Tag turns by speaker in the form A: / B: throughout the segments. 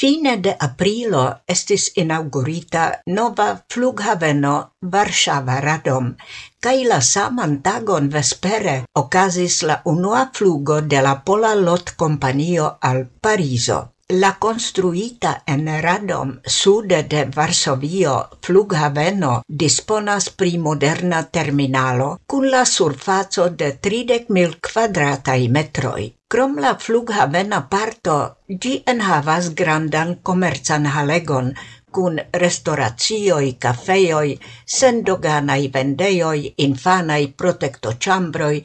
A: Fine de aprilo estis inaugurita nova flughaveno Varsava Radom, kaj la saman tagon vespere okazis la unua flugo de la Pola Lotkompanio al Parizo. La konstruita en Radom sude de Varsovio flughaveno disponas pri moderna terminalo kun la surfaco de 30.000 kvadrataj metroj. Krom la flughavena parto, gi enhavas grandan komercan halegon, kun cafeoi, sendoganai sendoganaj infanai infanaj protektochambroj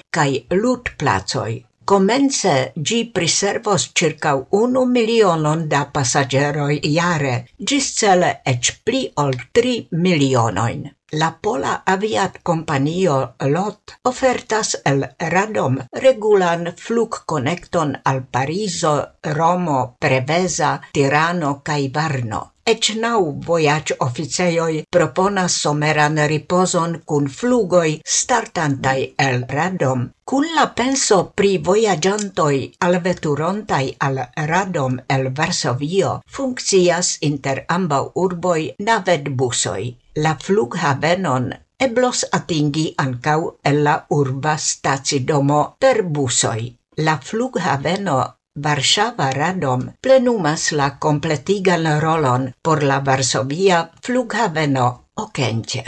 A: lut placoi. Comence gi priservos circa unu milionon da passageroi iare, gis cele ec pli ol tri milionoin. La Pola Aviat Companio LOT ofertas el Radom regulan Connecton al Pariso, Romo, Preveza, Tirano cae Varno. Ec nau voyage officeioi proponas someran ripozon kun flugoj startantai el Radom. Kun la penso pri vojaĝantoj alveturontaj al Radom el Varsovio funkcias inter ambaŭ urboj navetbusoj. La flughavenon eblos atingi ankaŭ el la urba stacidomo per busoj. La flughaveno Varsava Radom plenumas la completigan rolon por la Varsovia flughaveno Okence.